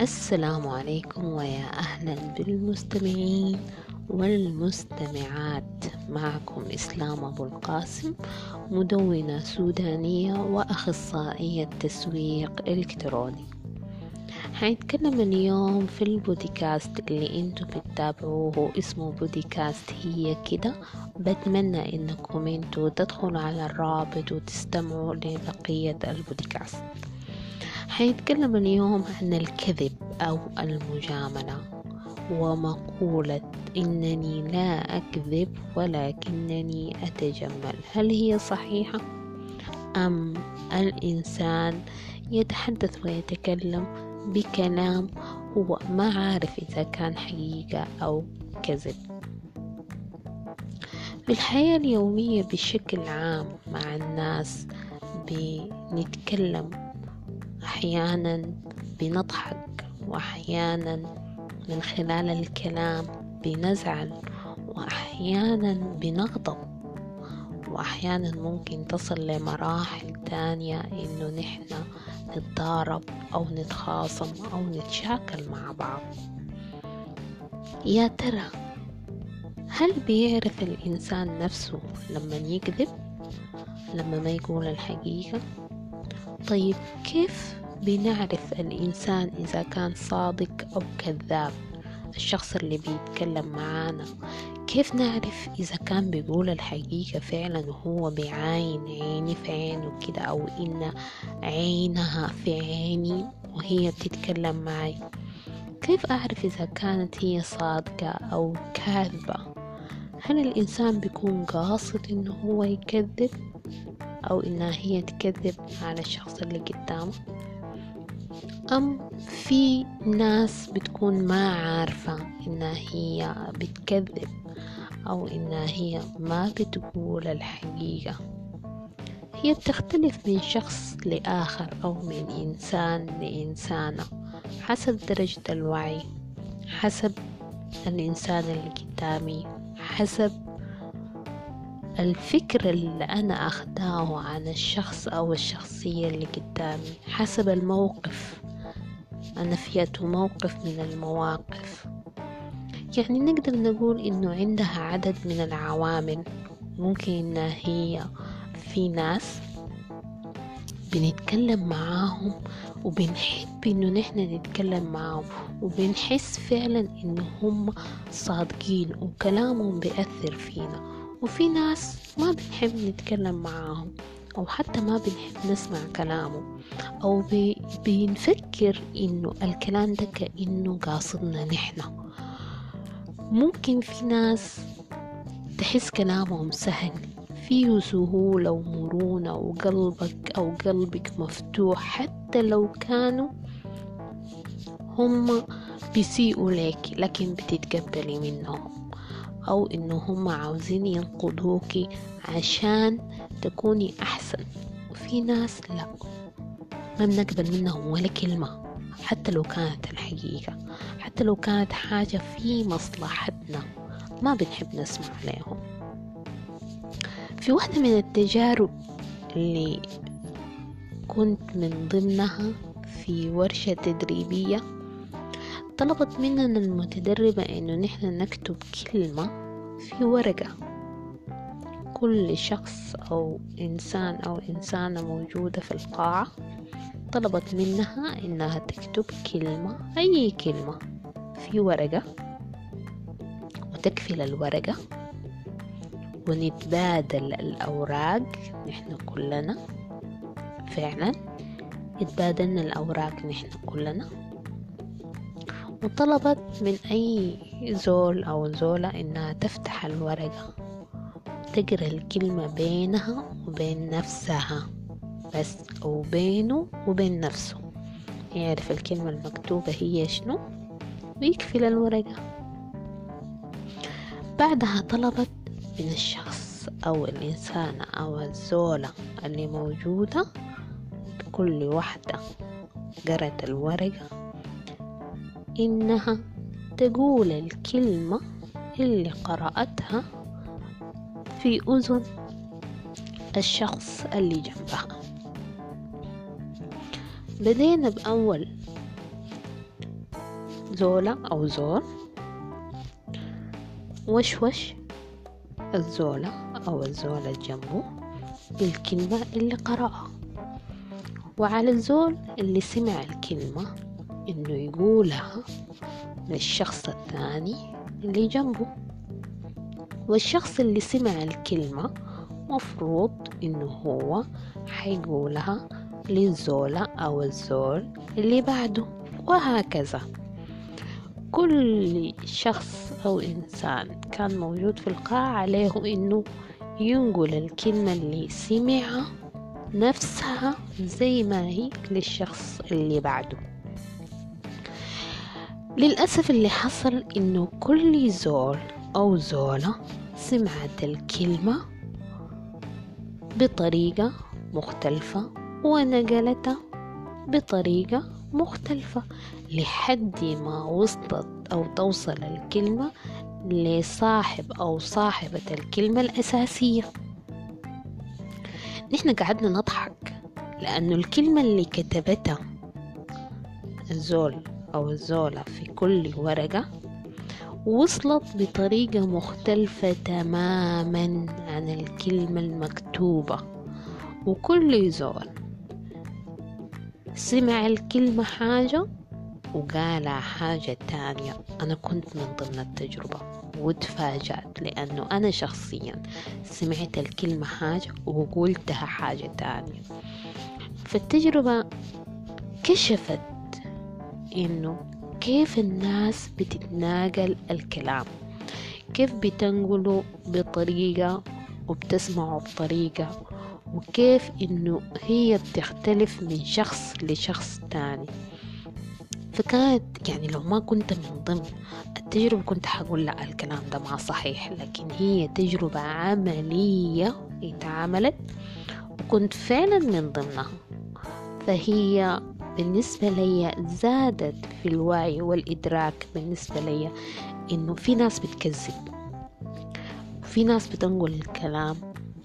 السلام عليكم ويا أهلا بالمستمعين والمستمعات. معكم إسلام أبو القاسم مدونة سودانية وأخصائية تسويق إلكتروني. حنتكلم اليوم في البودكاست اللي أنتوا بتتابعوه اسمه بودكاست هي كده. بتمنى إنكم أنتوا تدخلوا على الرابط وتستمعوا لبقية البودكاست. حيتكلم اليوم عن الكذب أو المجاملة ومقولة إنني لا أكذب ولكنني أتجمل. هل هي صحيحة؟ أم الإنسان يتحدث ويتكلم بكلام هو ما عارف إذا كان حقيقة أو كذب. في الحياة اليومية بشكل عام مع الناس بنتكلم أحيانا بنضحك وأحيانا من خلال الكلام بنزعل وأحيانا بنغضب وأحيانا ممكن تصل لمراحل تانية إنه نحن نتضارب أو نتخاصم أو نتشاكل مع بعض. يا ترى هل بيعرف الإنسان نفسه لما يكذب؟ لما ما يقول الحقيقة؟ طيب كيف بنعرف الإنسان إذا كان صادق أو كذاب الشخص اللي بيتكلم معانا. كيف نعرف إذا كان بيقول الحقيقة فعلا وهو بيعاين عيني في عينه كده أو إن عينها في عيني وهي بتتكلم معي كيف أعرف إذا كانت هي صادقة أو كاذبة؟ هل الإنسان بيكون قاصد إنه هو يكذب أو إنها هي تكذب على الشخص اللي قدامه؟ أم في ناس بتكون ما عارفة إنها هي بتكذب أو إنها هي ما بتقول الحقيقة. هي بتختلف من شخص لآخر أو من إنسان لإنسانة حسب درجة الوعي حسب الإنسان اللي قدامي حسب الفكر اللي أنا أخداه عن الشخص أو الشخصية اللي قدامي حسب الموقف. أنا فيته موقف من المواقف. يعني نقدر نقول إنه عندها عدد من العوامل. ممكن إنها هي في ناس بنتكلم معاهم وبنحب إنه نحن نتكلم معاهم وبنحس فعلا إنه هم صادقين وكلامهم بيأثر فينا. وفي ناس ما بنحب نتكلم معاهم. أو حتى ما بنحب نسمع كلامه أو بنفكر إنه الكلام ده كأنه قاصدنا نحن. ممكن في ناس تحس كلامهم سهل فيه سهولة ومرونة وقلبك أو قلبك مفتوح حتى لو كانوا هم بيسيئوا لك لكن بتتقبلي منهم. أو إنه هم عاوزين ينقذوكي عشان تكوني أحسن. وفي ناس لا ما بنقبل منهم ولا كلمة حتى لو كانت الحقيقة حتى لو كانت حاجة في مصلحتنا ما بنحب نسمع عليهم. في واحدة من التجارب اللي كنت من ضمنها في ورشة تدريبية طلبت مننا المتدربة إنه نحن نكتب كلمة في ورقة. كل شخص أو إنسان أو إنسانة موجودة في القاعة طلبت منها إنها تكتب كلمة أي كلمة في ورقة وتكفل الورقة ونتبادل الأوراق نحن كلنا. فعلا اتبادلنا الأوراق نحن كلنا. وطلبت من أي زول أو زولة إنها تفتح الورقة تقرأ الكلمة بينها وبين نفسها بس أو بينه وبين نفسه. يعرف الكلمة المكتوبة هي شنو ويكفل الورقة. بعدها طلبت من الشخص أو الإنسانة أو الزولة اللي موجودة كل واحدة قرأت الورقة إنها تقول الكلمة اللي قرأتها في أذن الشخص اللي جنبها. بدينا بأول زولة أو زول وشوش الزولة أو الزولة جنبه بالكلمة اللي قرأها. وعلى الزول اللي سمع الكلمة إنه يقولها للشخص الثاني اللي جنبه. والشخص اللي سمع الكلمة مفروض إنه هو حيقولها للزولة أو الزول اللي بعده وهكذا. كل شخص أو إنسان كان موجود في القاعة عليه إنه ينقل الكلمة اللي سمعها نفسها زي ما هي للشخص اللي بعده. للأسف اللي حصل إنه كل زول أو زولة سمعت الكلمة بطريقة مختلفة ونقلتها بطريقة مختلفة لحد ما وصلت أو توصل الكلمة لصاحب أو صاحبة الكلمة الأساسية. نحن قعدنا نضحك لأنه الكلمة اللي كتبتها الزول أو الزولة في كل ورقة وصلت بطريقة مختلفة تماما عن الكلمة المكتوبة. وكل زول سمع الكلمة حاجة وقالها حاجة تانية. أنا كنت من ضمن التجربة وتفاجأت لأنه أنا شخصيا سمعت الكلمة حاجة وقلتها حاجة تانية. فالتجربة كشفت إنه كيف الناس بتتناقل الكلام؟ كيف بتنقله بطريقة وبتسمعه بطريقة؟ وكيف إنه هي بتختلف من شخص لشخص تاني؟ فكانت يعني لو ما كنت من ضمن التجربة كنت حقول لا الكلام ده ما صحيح. لكن هي تجربة عملية اتعملت وكنت فعلا من ضمنها. فهي بالنسبة لي زادت في الوعي والإدراك بالنسبة لي إنه في ناس بتكذب وفي ناس بتنقل الكلام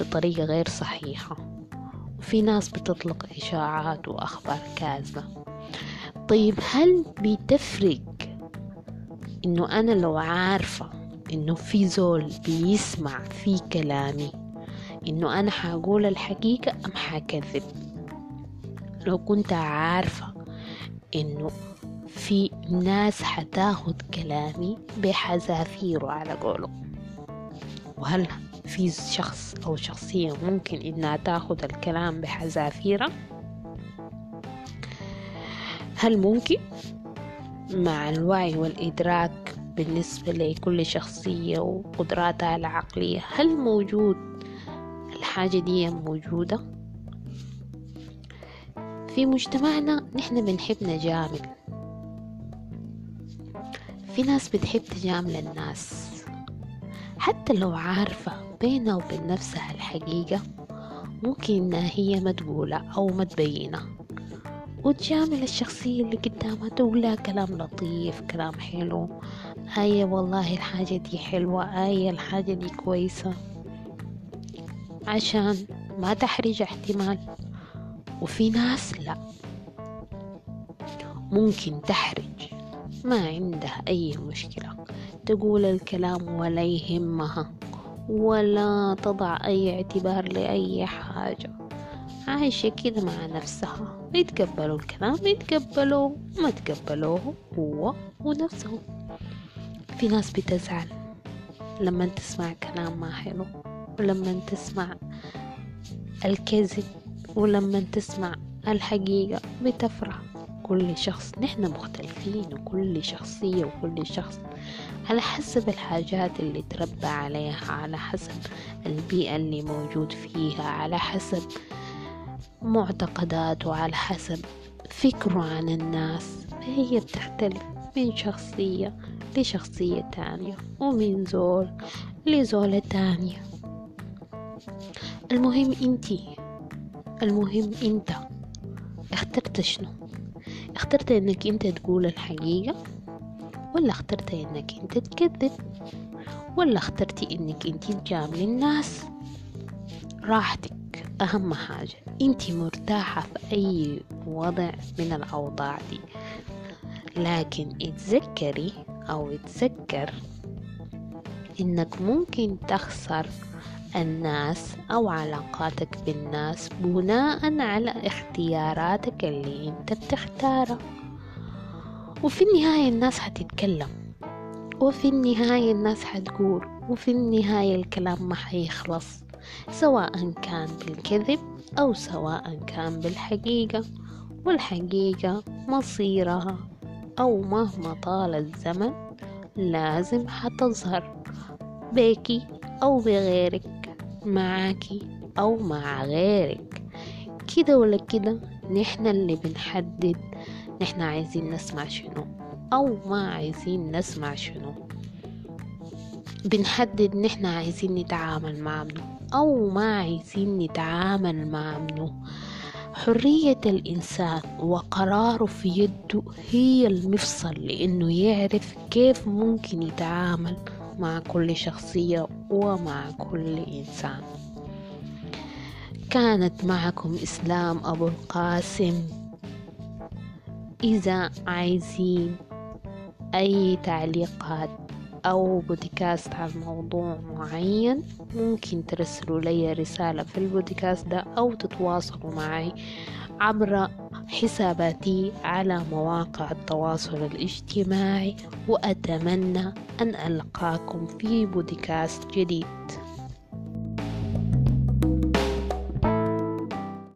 بطريقة غير صحيحة وفي ناس بتطلق إشاعات وأخبار كاذبة. طيب هل بتفرق إنه أنا لو عارفة إنه في زول بيسمع في كلامي إنه أنا حقول الحقيقة أم حكذب؟ لو كنت عارفة إنه في ناس حتاخد كلامي بحذافيره على قوله. وهل في شخص أو شخصية ممكن إنها تاخد الكلام بحذافيرة؟ هل ممكن؟ مع الوعي والإدراك بالنسبة لكل شخصية وقدراتها العقلية هل موجود؟ الحاجة دي موجودة؟ في مجتمعنا نحن بنحب نجامل. في ناس بتحب تجامل الناس. حتى لو عارفة بينها وبين نفسها الحقيقة ممكن إنها هي ما تقولها أو ما تبينها وتجامل الشخصية اللي قدامها تقول لها كلام لطيف كلام حلو. آية والله الحاجة دي حلوة آية الحاجة دي كويسة. عشان ما تحرج احتمال وفي ناس لا. ممكن تحرج. ما عندها أي مشكلة. تقول الكلام ولا يهمها. ولا تضع أي اعتبار لأي حاجة. عايشة كده مع نفسها. يتقبلوا الكلام يتقبلوا ما تقبلوه هو ونفسه. في ناس بتزعل لما تسمع كلام ما حلو. ولما تسمع الكذب. ولما تسمع الحقيقة بتفرح كل شخص. نحن مختلفين وكل شخصية وكل شخص على حسب الحاجات اللي تربى عليها على حسب البيئة اللي موجود فيها على حسب معتقداته على حسب فكره عن الناس. فهي بتختلف من شخصية لشخصية تانية ومن زول لزولة تانية. المهم انتي المهم انت اخترت شنو؟ اخترت إنك انت تقول الحقيقة؟ ولا اخترت إنك إنت تكذب؟ ولا اخترتي إنك إنت تجاملي الناس؟ راحتك أهم حاجة. إنت مرتاحة في أي وضع من الأوضاع دي. لكن اتذكري أو اتذكر إنك ممكن تخسر الناس أو علاقاتك بالناس بناء على اختياراتك اللي أنت بتختارها. وفي النهاية الناس هتتكلم وفي النهاية الناس هتقول وفي النهاية الكلام ما حيخلص سواء كان بالكذب أو سواء كان بالحقيقة. والحقيقة مصيرها أو مهما طال الزمن لازم حتظهر بيكي أو بغيرك. معاكي أو مع غيرك. كده ولا كده نحن اللي بنحدد نحن عايزين نسمع شنو أو ما عايزين نسمع شنو. بنحدد نحن عايزين نتعامل مع منو أو ما عايزين نتعامل مع منو. حرية الإنسان وقراره في يده هي المفصل لأنه يعرف كيف ممكن يتعامل مع كل شخصية ومع كل إنسان. كانت معكم إسلام أبو القاسم. إذا عايزين أي تعليقات أو بودكاست عن موضوع معين ممكن ترسلوا لي رسالة في البودكاست ده أو تتواصلوا معي عبر حساباتي على مواقع التواصل الاجتماعي وأتمنى أن ألقاكم في بودكاست جديد.